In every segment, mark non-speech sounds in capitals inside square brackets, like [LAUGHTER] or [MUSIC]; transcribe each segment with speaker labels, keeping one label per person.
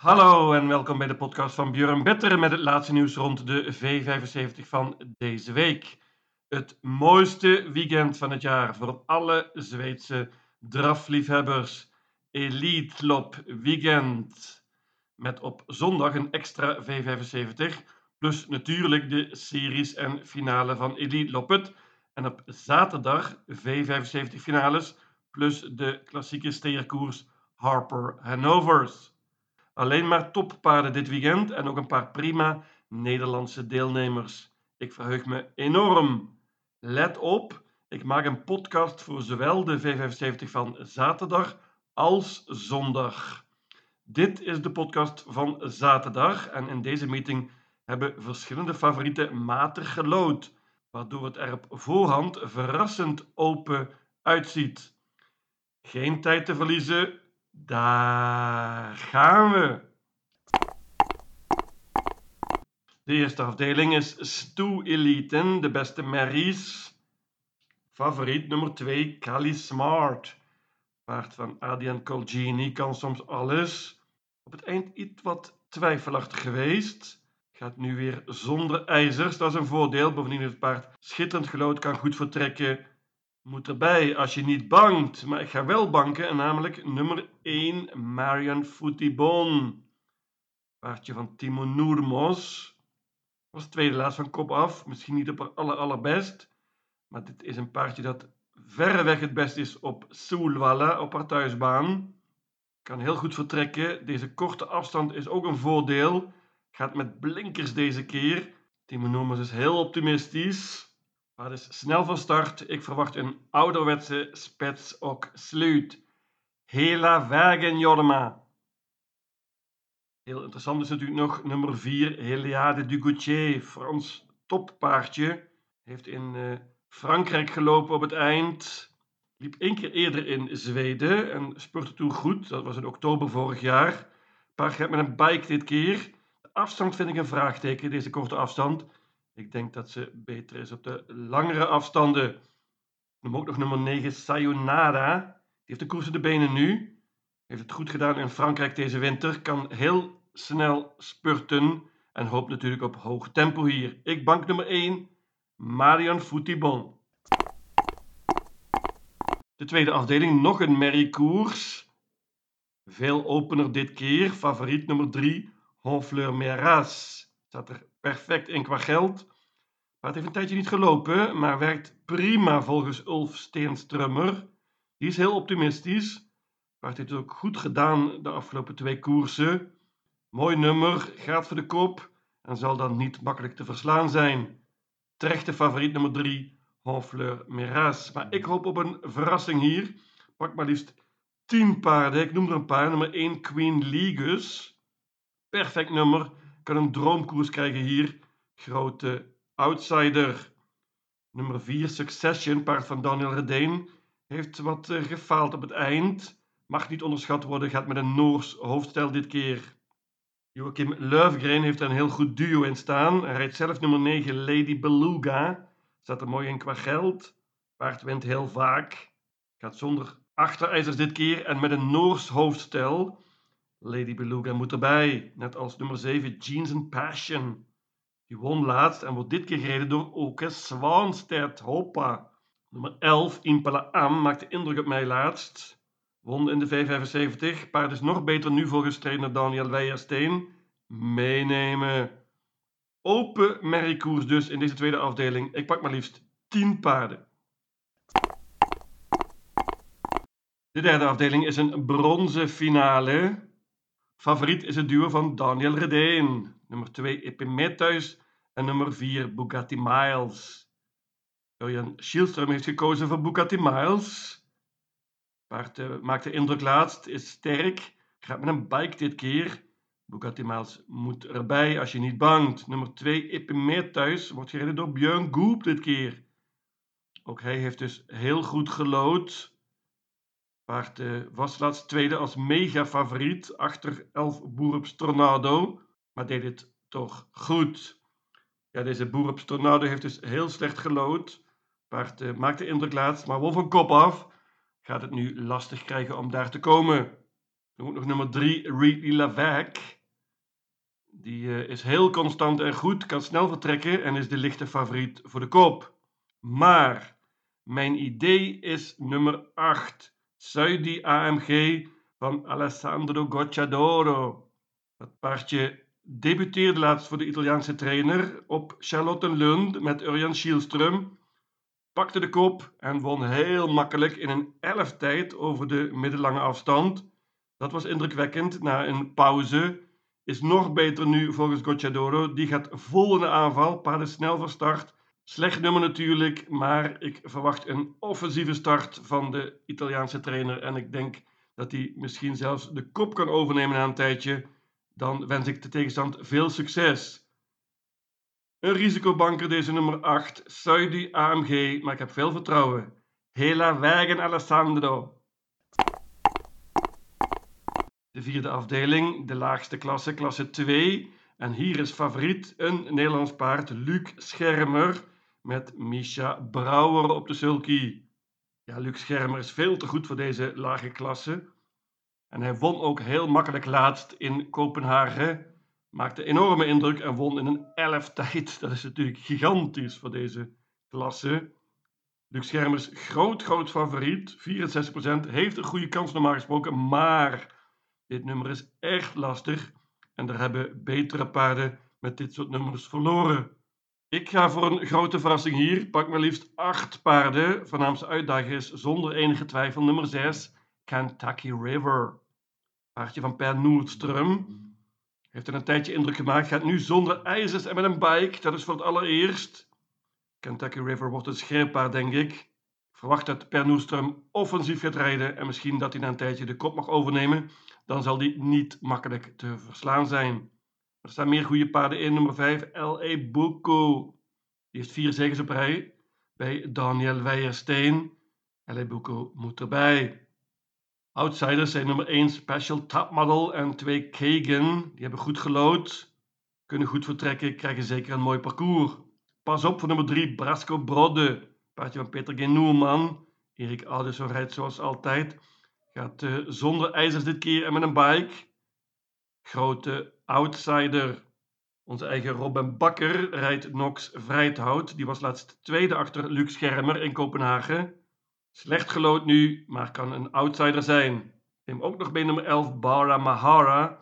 Speaker 1: Hallo en welkom bij de podcast van Björn Better met het laatste nieuws rond de V75 van deze week. Het mooiste weekend van het jaar voor alle Zweedse drafliefhebbers. Elite Lop Weekend. Met op zondag een extra V75. Plus natuurlijk de series en finale van Elite Loppet. En op zaterdag V75 finales. Plus de klassieke steerkoers Harper Hanovers. Alleen maar toppaarden dit weekend en ook een paar prima Nederlandse deelnemers. Ik verheug me enorm. Let op, ik maak een podcast voor zowel de V75 van zaterdag als zondag. Dit is de podcast van zaterdag en in deze meeting hebben verschillende favorieten matig gelood, waardoor het er op voorhand verrassend open uitziet. Geen tijd te verliezen, daar gaan we. De eerste afdeling is Stu Eliten, de beste Maries. Favoriet nummer 2, Cali Smart. Paard van Adrian Colgini kan soms alles. Op het eind iets wat twijfelachtig geweest. Gaat nu weer zonder ijzers, dat is een voordeel. Bovendien het paard schitterend gelood, kan goed vertrekken. Moet erbij als je niet bangt. Maar ik ga wel banken, en namelijk nummer 1, Marion Foutibon. Paardje van Timo Noermos. Was tweede laatst van kop af. Misschien niet op haar aller, allerbest. Maar dit is een paardje dat verreweg het best is op Soelwalla, op haar thuisbaan. Kan heel goed vertrekken. Deze korte afstand is ook een voordeel. Gaat met blinkers deze keer. Timo Noermos is heel optimistisch. Maar is snel van start. Ik verwacht een ouderwetse spets ook sluit. Hela Wagen Jorma. Heel interessant is natuurlijk nog nummer 4, Heliade du Gautier. Frans toppaardje. Heeft in uh, Frankrijk gelopen op het eind. Liep één keer eerder in Zweden en spurte toen goed. Dat was in oktober vorig jaar. Paard gaat met een bike dit keer. De afstand vind ik een vraagteken, deze korte afstand. Ik denk dat ze beter is op de langere afstanden. Noem ook nog nummer 9, Sayonara. Die heeft de koers in de benen nu. Heeft het goed gedaan in Frankrijk deze winter. Kan heel snel spurten. En hoopt natuurlijk op hoog tempo hier. Ik bank nummer 1, Marion Foutibon. De tweede afdeling, nog een merriekoers. Veel opener dit keer. Favoriet nummer 3, Honfleur Meras. Staat er perfect in qua geld. Maar het heeft een tijdje niet gelopen, maar werkt prima volgens Ulf Steenstrummer. Die is heel optimistisch. Maar het heeft ook goed gedaan de afgelopen twee koersen. Mooi nummer, gaat voor de kop en zal dan niet makkelijk te verslaan zijn. Terechte favoriet nummer 3, Honfleur Miraz. Maar ik hoop op een verrassing hier. Pak maar liefst 10 paarden. Ik noem er een paar. Nummer 1, Queen Ligus. Perfect nummer. Kan een droomkoers krijgen hier. Grote outsider. Nummer 4, Succession, paard van Daniel Redeen, heeft wat uh, gefaald op het eind. Mag niet onderschat worden, gaat met een Noors hoofdstel dit keer. Joachim Löfgren heeft een heel goed duo in staan. Hij rijdt zelf nummer 9, Lady Beluga. Staat er mooi in qua geld. Paard wint heel vaak. Gaat zonder achterijzers dit keer en met een Noors hoofdstel. Lady Beluga moet erbij, net als nummer 7, Jeans and Passion. Die won laatst en wordt dit keer gereden door Oke Swanstedt. Hoppa. Nummer 11, Impala Am, maakte indruk op mij laatst. Won in de V75. Paard is nog beter nu volgens trainer Daniel Weijersteen. Meenemen. Open merriekoers dus in deze tweede afdeling. Ik pak maar liefst 10 paarden. De derde afdeling is een bronzen finale. Favoriet is het duo van Daniel Redeen. Nummer 2 Epimetheus en nummer 4 Bugatti Miles. Jurjen Schielström heeft gekozen voor Bugatti Miles. Paard uh, maakt de indruk laatst, is sterk, gaat met een bike dit keer. Bugatti Miles moet erbij als je niet bangt. Nummer 2 Epimetheus wordt gereden door Björn Goop dit keer. Ook hij heeft dus heel goed gelood. Paard uh, was laatst tweede als mega favoriet achter Elf Boerups Tornado, maar deed het toch goed. Ja, deze Boerups Tornado heeft dus heel slecht gelood. Paard uh, maakte indruk laatst, maar won van kop af. Gaat het nu lastig krijgen om daar te komen. Dan ook nog nummer 3, Ridley Lavec. Die uh, is heel constant en goed, kan snel vertrekken en is de lichte favoriet voor de koop. Maar mijn idee is nummer 8, Saudi AMG van Alessandro Gocciadoro. Dat paardje debuteerde laatst voor de Italiaanse trainer op Charlottenlund met Urjan Schielström. Pakte de kop en won heel makkelijk in een elf tijd over de middellange afstand. Dat was indrukwekkend na een pauze. Is nog beter nu volgens Gocciadoro. Die gaat vol in de aanval. Paarden snel van start. Slecht nummer natuurlijk, maar ik verwacht een offensieve start van de Italiaanse trainer. En ik denk dat hij misschien zelfs de kop kan overnemen na een tijdje. Dan wens ik de tegenstand veel succes. Een risicobanker deze nummer 8, Saudi AMG, maar ik heb veel vertrouwen. Hela Wagen Alessandro. De vierde afdeling, de laagste klasse, klasse 2. En hier is favoriet een Nederlands paard, Luc Schermer, met Misha Brouwer op de sulky. Ja, Luc Schermer is veel te goed voor deze lage klasse. En hij won ook heel makkelijk laatst in Kopenhagen. Maakte enorme indruk en won in een 11 [LAUGHS] tijd. Dat is natuurlijk gigantisch voor deze klasse. Luc Schermer is groot, groot favoriet. 64% heeft een goede kans normaal gesproken. Maar dit nummer is echt lastig. En er hebben betere paarden met dit soort nummers verloren. Ik ga voor een grote verrassing hier. Pak maar liefst 8 paarden. Voornaamste uitdager is zonder enige twijfel nummer 6. Kentucky River. Paardje van Per Noordström. Heeft er een tijdje indruk gemaakt. Gaat nu zonder ijzers en met een bike. Dat is voor het allereerst. Kentucky River wordt een scherp denk ik. Verwacht dat Per Noordström offensief gaat rijden. En misschien dat hij na een tijdje de kop mag overnemen. Dan zal die niet makkelijk te verslaan zijn. Er staan meer goede paarden in. Nummer 5, L.A. Bucco. Die heeft vier zegens op rij. Bij Daniel Weijersteen. L.A. Bucco moet erbij. Outsiders zijn nummer 1 Special Top Model en 2 Kagan. Die hebben goed gelood, kunnen goed vertrekken, krijgen zeker een mooi parcours. Pas op voor nummer 3 Brasco Brode. Paardje van Peter G. Erik Alderson rijdt zoals altijd. Gaat uh, zonder ijzers dit keer en met een bike. Grote outsider. Onze eigen Robin Bakker rijdt Nox Vrijthout. Die was laatst tweede achter Luc Schermer in Kopenhagen. Slecht gelood nu, maar kan een outsider zijn. Neem ook nog bij nummer 11 Bara Mahara.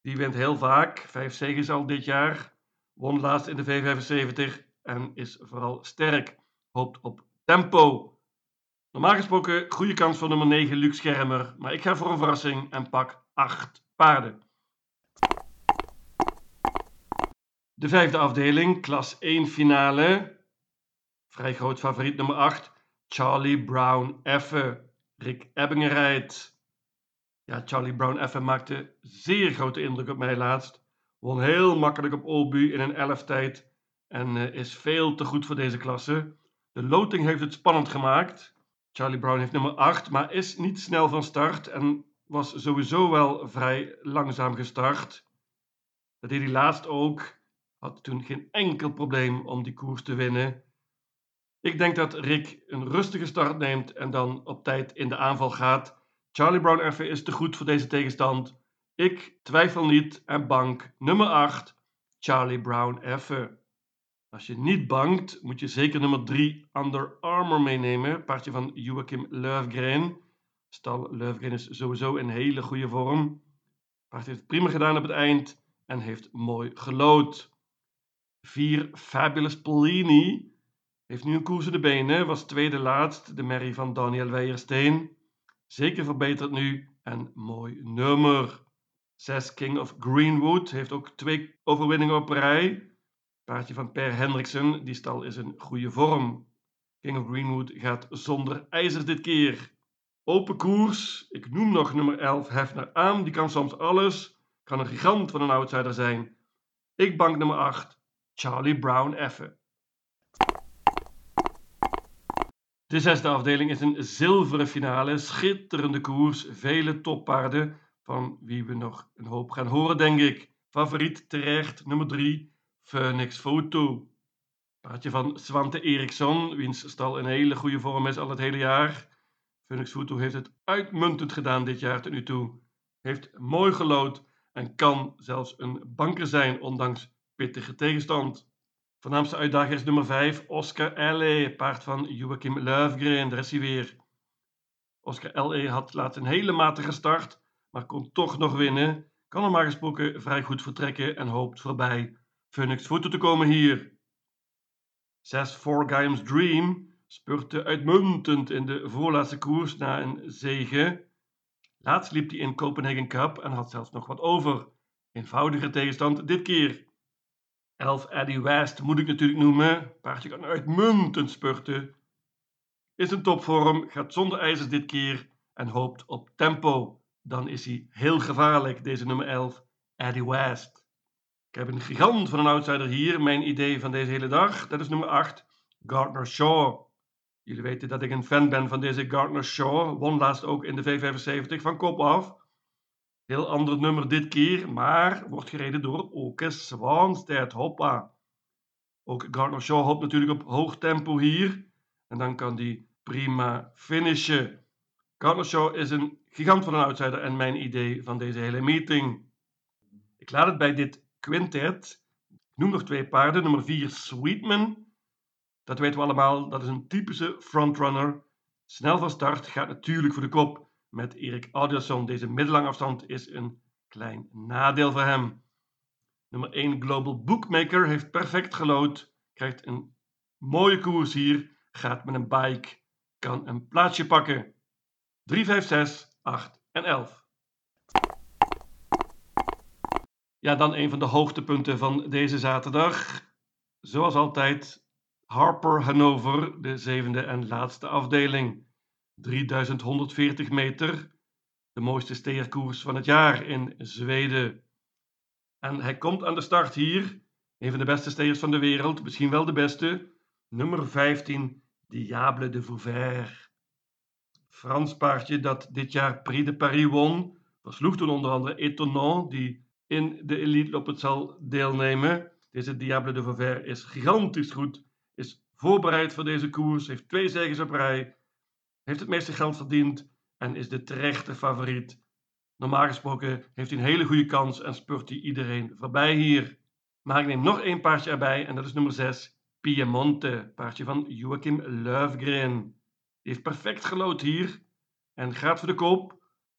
Speaker 1: Die wint heel vaak, vijf zegens al dit jaar. Won laatst in de V75 en is vooral sterk. Hoopt op tempo. Normaal gesproken goede kans voor nummer 9 Luc Schermer. Maar ik ga voor een verrassing en pak 8 paarden. De vijfde afdeling, klas 1 finale. Vrij groot favoriet nummer 8. Charlie Brown Effe, Rick Ebbingen. Ja, Charlie Brown Effe maakte zeer grote indruk op mij laatst. Won heel makkelijk op Olbu in een 11 tijd en uh, is veel te goed voor deze klasse. De loting heeft het spannend gemaakt. Charlie Brown heeft nummer 8, maar is niet snel van start en was sowieso wel vrij langzaam gestart. Dat deed hij laatst ook. Had toen geen enkel probleem om die koers te winnen. Ik denk dat Rick een rustige start neemt en dan op tijd in de aanval gaat. Charlie Brown even is te goed voor deze tegenstand. Ik twijfel niet en bank nummer 8, Charlie Brown even. Als je niet bankt, moet je zeker nummer 3 Under Armour meenemen. Paardje van Joachim Löfgren. Stal Löfgren is sowieso in hele goede vorm. Paard heeft het prima gedaan op het eind en heeft mooi gelood. 4 Fabulous Polini heeft nu een koers in de benen, was tweede laatst, de merrie van Daniel Weijersteen. Zeker verbeterd nu en mooi nummer. 6 King of Greenwood heeft ook twee overwinningen op rij. Paardje van Per Hendriksen, die stal is in goede vorm. King of Greenwood gaat zonder ijzers dit keer. Open koers, ik noem nog nummer 11 Hefner aan, die kan soms alles. Kan een gigant van een outsider zijn. Ik bank nummer 8, Charlie Brown Effe. De zesde afdeling is een zilveren finale, schitterende koers, vele toppaarden, van wie we nog een hoop gaan horen, denk ik. Favoriet terecht, nummer 3, Phoenix Photo. Paardje van Swante Eriksson, wiens stal in hele goede vorm is al het hele jaar. Phoenix Photo heeft het uitmuntend gedaan dit jaar tot nu toe. heeft mooi gelood en kan zelfs een banker zijn, ondanks pittige tegenstand. Voornaamste uitdager is nummer 5, Oscar L.A., paard van Joachim Löfgren. Daar is hij weer. Oscar L.A. had laatst een hele matige start, maar kon toch nog winnen. Kan normaal gesproken vrij goed vertrekken en hoopt voorbij Phoenix voeten te komen hier. 6 Forgaims Dream spurte uitmuntend in de voorlaatste koers na een zege. Laatst liep hij in Copenhagen Cup en had zelfs nog wat over. Eenvoudige tegenstand dit keer. 11 Eddie West moet ik natuurlijk noemen. Paardje kan uitmuntend spurten. Is een topvorm, gaat zonder ijzers dit keer en hoopt op tempo. Dan is hij heel gevaarlijk, deze nummer 11, Eddie West. Ik heb een gigant van een outsider hier, mijn idee van deze hele dag. Dat is nummer 8, Gardner Shaw. Jullie weten dat ik een fan ben van deze Gardner Shaw. Won laatst ook in de V75 van kop af. Heel ander nummer dit keer, maar wordt gereden door Oke Swanstedt. Hoppa. Ook Gardner Shaw hoopt natuurlijk op hoog tempo hier. En dan kan die prima finishen. Gardner Shaw is een gigant van een outsider en mijn idee van deze hele meeting. Ik laat het bij dit quintet. Ik noem nog twee paarden. Nummer 4 Sweetman. Dat weten we allemaal, dat is een typische frontrunner. Snel van start, gaat natuurlijk voor de kop met Erik Adielson. Deze middellange afstand is een klein nadeel voor hem. Nummer 1 Global Bookmaker heeft perfect gelood, krijgt een mooie koers hier, gaat met een bike, kan een plaatsje pakken. 3, 5, 6, 8 en 11. Ja, dan een van de hoogtepunten van deze zaterdag. Zoals altijd Harper Hanover, de zevende en laatste afdeling. 3140 meter, de mooiste steerkoers van het jaar in Zweden. En hij komt aan de start hier, een van de beste steers van de wereld, misschien wel de beste, nummer 15, Diable de Vauvert. Frans paardje dat dit jaar Prix de Paris won, versloeg toen onder andere Etonnant, die in de elite op het zal deelnemen. Deze Diable de Vauvert is gigantisch goed, is voorbereid voor deze koers, heeft twee zegens op rij, heeft het meeste geld verdiend en is de terechte favoriet. Normaal gesproken heeft hij een hele goede kans en spurt hij iedereen voorbij hier. Maar ik neem nog één paardje erbij en dat is nummer 6, Piemonte, paardje van Joachim Löfgren. Die heeft perfect gelood hier en gaat voor de koop.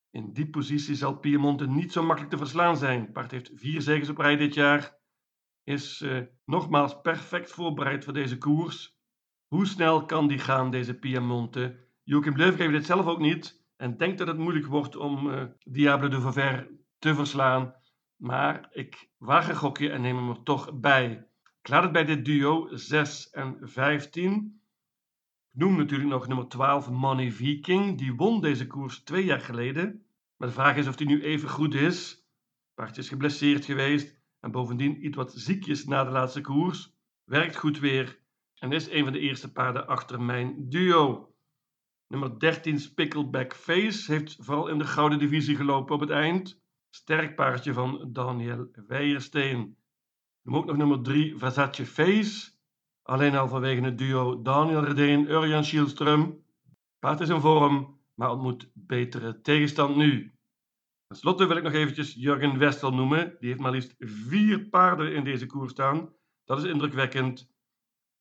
Speaker 1: In die positie zal Piemonte niet zo makkelijk te verslaan zijn. Paard heeft vier zegens op rij dit jaar. Is uh, nogmaals perfect voorbereid voor deze koers. Hoe snel kan die gaan, deze Piemonte? Joachim Löw weet het zelf ook niet en denkt dat het moeilijk wordt om uh, de Vauvert te verslaan. Maar ik waag een gokje en neem hem er toch bij. Ik laat het bij dit duo 6 en 15. Ik noem natuurlijk nog nummer 12 Money Viking. Die won deze koers twee jaar geleden. Maar de vraag is of hij nu even goed is. Paardje is geblesseerd geweest en bovendien iets wat ziekjes na de laatste koers. Werkt goed weer en is een van de eerste paarden achter mijn duo. Nummer 13 Spickleback Face heeft vooral in de gouden divisie gelopen op het eind. Sterk paardje van Daniel Weijersteen. Noem ook nog nummer 3 Versace Face. Alleen al vanwege het duo Daniel Redeen, Urjan Schielström. Paard is in vorm, maar ontmoet betere tegenstand nu. Ten slotte wil ik nog eventjes Jurgen Westel noemen. Die heeft maar liefst vier paarden in deze koers staan. Dat is indrukwekkend.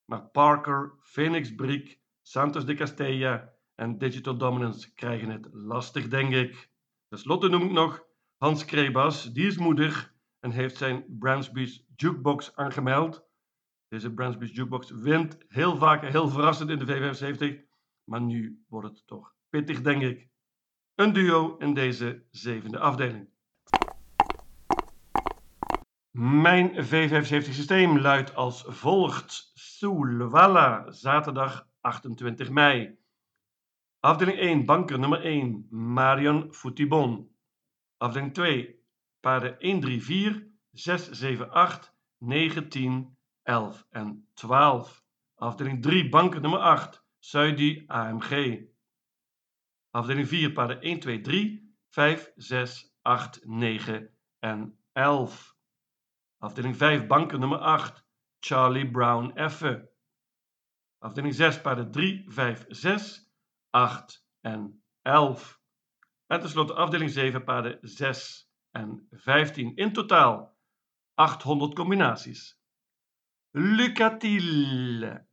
Speaker 1: Maar Parker, Phoenix Brick, Santos de Castella en Digital Dominance krijgen het lastig, denk ik. Ten slotte noem ik nog Hans Krebas, die is moeder en heeft zijn Bransby's Jukebox aangemeld. Deze Bransby's Jukebox wint heel vaak heel verrassend in de V75, maar nu wordt het toch pittig, denk ik. Een duo in deze zevende afdeling. Mijn V75 systeem luidt als volgt: Soulwalla, zaterdag 28 mei. Afdeling 1, banker nummer 1, Marion Foutibon. Afdeling 2, paarden 1, 3, 4, 6, 7, 8, 9, 10, 11 en 12. Afdeling 3, banker nummer 8, Suidi AMG. Afdeling 4, paarden 1, 2, 3, 5, 6, 8, 9 en 11. Afdeling 5, banker nummer 8, Charlie Brown Effe. Afdeling 6, paarden 3, 5, 6, 8 en 11. En tenslotte afdeling 7, paarden 6 en 15. In totaal 800 combinaties. Lucatil.